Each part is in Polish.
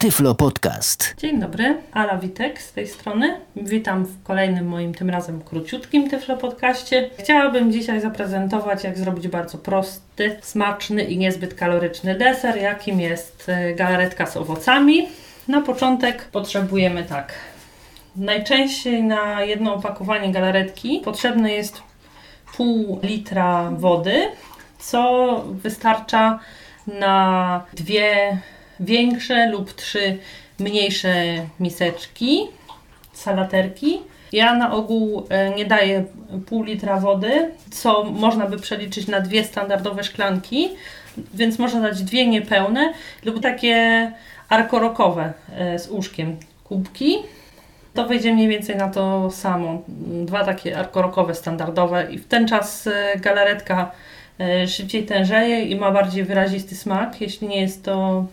Tyflo Podcast. Dzień dobry, Ala Witek z tej strony. Witam w kolejnym moim, tym razem króciutkim Tyflo Podcaście. Chciałabym dzisiaj zaprezentować, jak zrobić bardzo prosty, smaczny i niezbyt kaloryczny deser, jakim jest e, galaretka z owocami. Na początek potrzebujemy tak. Najczęściej na jedno opakowanie galaretki potrzebne jest pół litra wody, co wystarcza na dwie większe lub trzy mniejsze miseczki, salaterki. Ja na ogół e, nie daję pół litra wody, co można by przeliczyć na dwie standardowe szklanki, więc można dać dwie niepełne lub takie arkorokowe e, z łóżkiem kubki. To wejdzie mniej więcej na to samo. Dwa takie arkorokowe standardowe i w ten czas e, galaretka szybciej tężeje i ma bardziej wyrazisty smak, jeśli nie jest to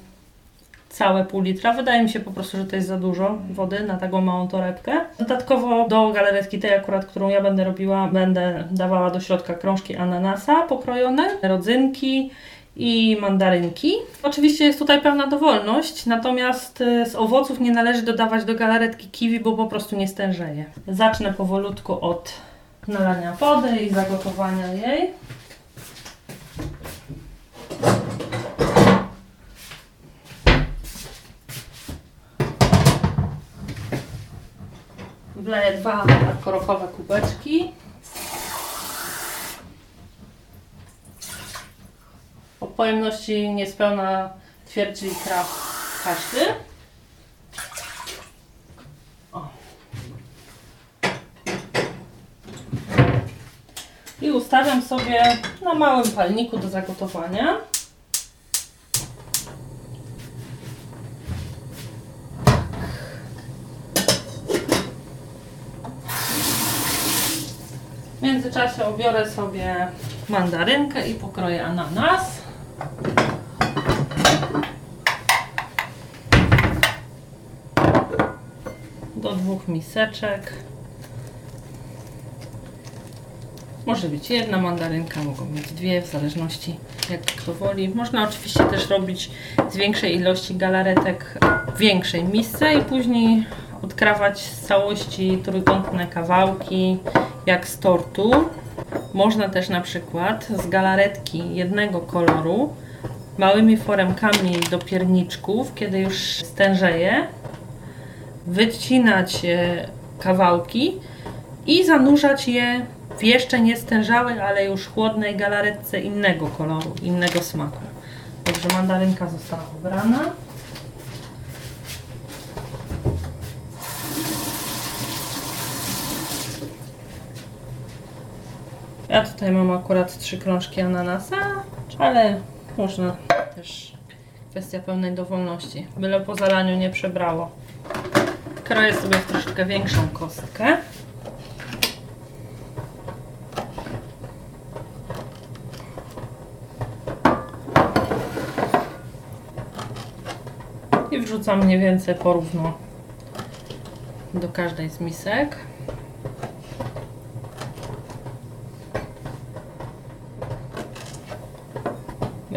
całe pół litra. Wydaje mi się po prostu, że to jest za dużo wody na taką małą torebkę. Dodatkowo do galaretki tej akurat, którą ja będę robiła, będę dawała do środka krążki ananasa pokrojone, rodzynki i mandarynki. Oczywiście jest tutaj pełna dowolność, natomiast y, z owoców nie należy dodawać do galaretki kiwi, bo po prostu nie stężeje. Zacznę powolutku od nalania wody i zagotowania jej. Wleję dwa korokowe kubeczki. O pojemności niespełna ćwierć litra każdy. I ustawiam sobie na małym palniku do zagotowania. W międzyczasie obiorę sobie mandarynkę i pokroję ananas. Do dwóch miseczek. Może być jedna mandarynka, mogą być dwie, w zależności jak kto woli. Można oczywiście też robić z większej ilości galaretek w większej misce i później odkrawać z całości trójkątne kawałki jak z tortu. Można też na przykład z galaretki jednego koloru małymi foremkami do pierniczków, kiedy już stężeje, wycinać e, kawałki i zanurzać je w jeszcze nie stężałej, ale już chłodnej galaretce innego koloru, innego smaku. Także mandarynka została ubrana. Ja tutaj mam akurat trzy krążki ananasa, ale można też kwestia pełnej dowolności. Byle po zalaniu nie przebrało. Kroję sobie troszeczkę większą kostkę. I wrzucam mniej więcej porówno do każdej z misek.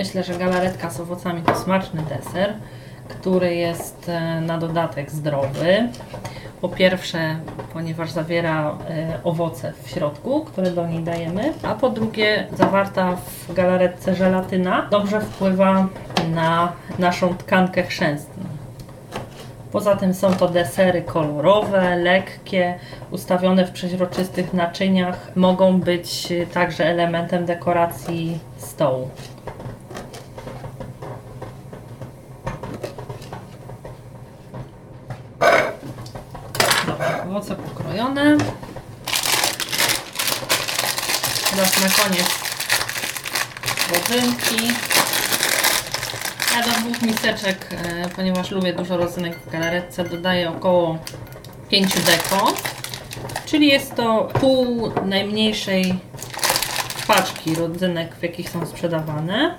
Myślę, że galaretka z owocami to smaczny deser, który jest e, na dodatek zdrowy. Po pierwsze, ponieważ zawiera e, owoce w środku, które do niej dajemy, a po drugie, zawarta w galaretce żelatyna dobrze wpływa na naszą tkankę chrzęstną. Poza tym są to desery kolorowe, lekkie, ustawione w przeźroczystych naczyniach. Mogą być także elementem dekoracji stołu. Owoce pokrojone. Teraz na koniec rodzynki. Ja do dwóch miseczek, e, ponieważ lubię dużo rodzynek w galaretce, dodaję około 5 deko. Czyli jest to pół najmniejszej paczki rodzynek, w jakich są sprzedawane.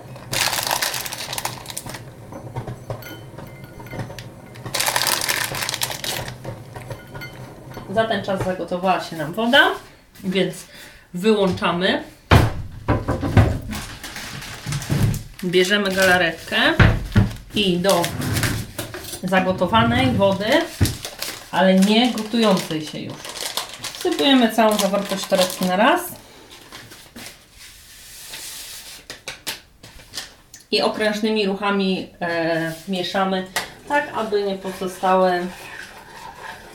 Za ten czas zagotowała się nam woda, więc wyłączamy. Bierzemy galaretkę i do zagotowanej wody, ale nie gotującej się już. Wsypujemy całą zawartość torebki na raz. I okrężnymi ruchami e, mieszamy, tak aby nie pozostały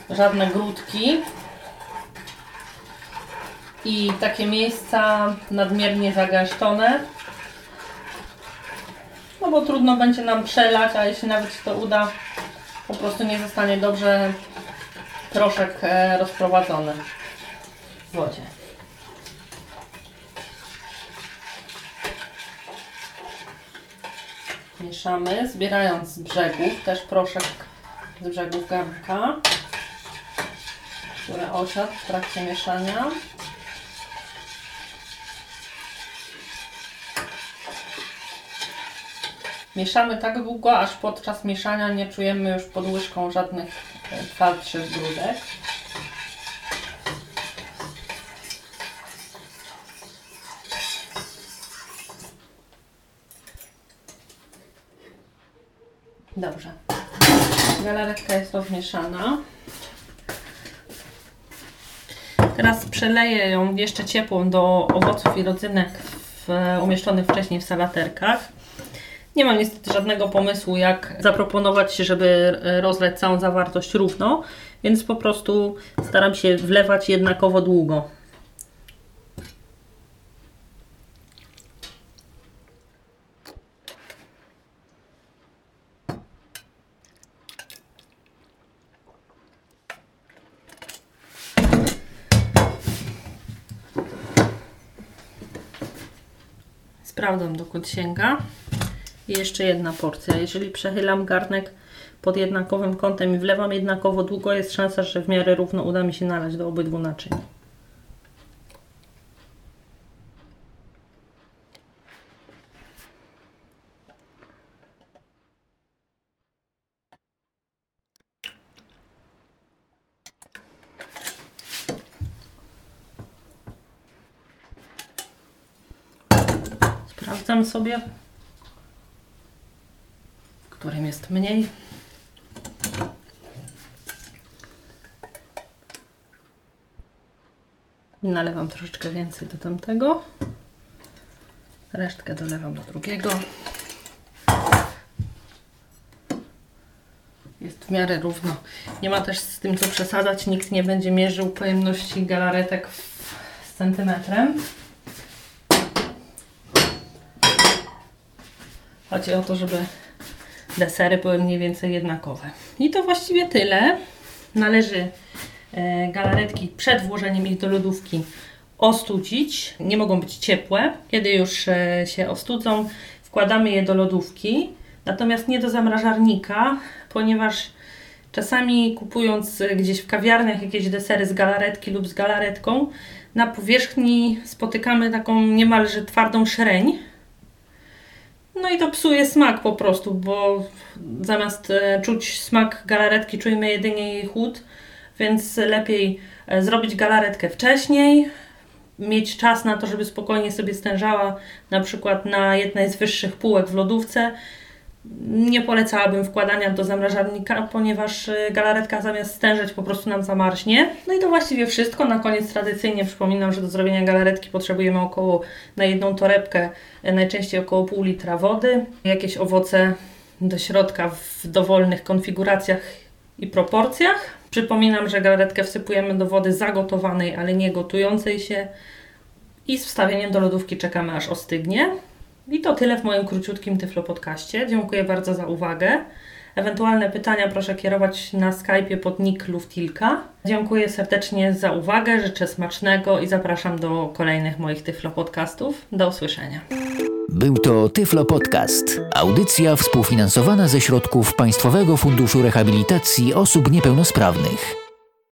żadne grudki i takie miejsca nadmiernie zagęszczone. No bo trudno będzie nam przelać, a jeśli nawet się to uda, po prostu nie zostanie dobrze proszek e, rozprowadzony w wodzie. Mieszamy, zbierając z brzegów też proszek z brzegów garnka, który osiadł w trakcie mieszania. Mieszamy tak długo, aż podczas mieszania nie czujemy już pod łyżką żadnych e, twardszych grudek. Dobrze. Galaretka jest rozmieszana. Teraz przeleję ją jeszcze ciepłą do owoców i rodzynek w, umieszczonych wcześniej w salaterkach. Nie mam niestety żadnego pomysłu, jak zaproponować, żeby rozleć całą zawartość równo, więc po prostu staram się wlewać jednakowo długo. Sprawdzam dokąd sięga. I jeszcze jedna porcja. Jeżeli przechylam garnek pod jednakowym kątem i wlewam jednakowo długo, jest szansa, że w miarę równo uda mi się nalać do obydwu naczyń. Sprawdzam sobie, którym jest mniej. Nalewam troszeczkę więcej do tamtego. Resztkę dolewam do drugiego. Jest w miarę równo. Nie ma też z tym co przesadzać. Nikt nie będzie mierzył pojemności galaretek z centymetrem. Chodzi o to, żeby desery były mniej więcej jednakowe. I to właściwie tyle. Należy e, galaretki przed włożeniem ich do lodówki ostudzić. Nie mogą być ciepłe. Kiedy już e, się ostudzą, wkładamy je do lodówki. Natomiast nie do zamrażarnika, ponieważ czasami kupując gdzieś w kawiarniach jakieś desery z galaretki lub z galaretką, na powierzchni spotykamy taką niemalże twardą szereń no i to psuje smak po prostu, bo zamiast e, czuć smak galaretki, czujemy jedynie jej chłód, więc lepiej e, zrobić galaretkę wcześniej, mieć czas na to, żeby spokojnie sobie stężała na przykład na jednej z wyższych półek w lodówce, nie polecałabym wkładania do zamrażarnika, ponieważ y, galaretka zamiast stężeć po prostu nam zamarznie. No i to właściwie wszystko. Na koniec tradycyjnie przypominam, że do zrobienia galaretki potrzebujemy około na jedną torebkę y, najczęściej około pół litra wody, jakieś owoce do środka w dowolnych konfiguracjach i proporcjach. Przypominam, że galaretkę wsypujemy do wody zagotowanej, ale nie gotującej się i z wstawieniem do lodówki czekamy aż ostygnie. I to tyle w moim króciutkim Tyflo podcaście. Dziękuję bardzo za uwagę. Ewentualne pytania proszę kierować na Skype'ie pod nick Luftilka. Dziękuję serdecznie za uwagę, życzę smacznego i zapraszam do kolejnych moich Tyflo podcastów. Do usłyszenia. Był to Tyflo Podcast. Audycja współfinansowana ze środków Państwowego Funduszu Rehabilitacji Osób Niepełnosprawnych.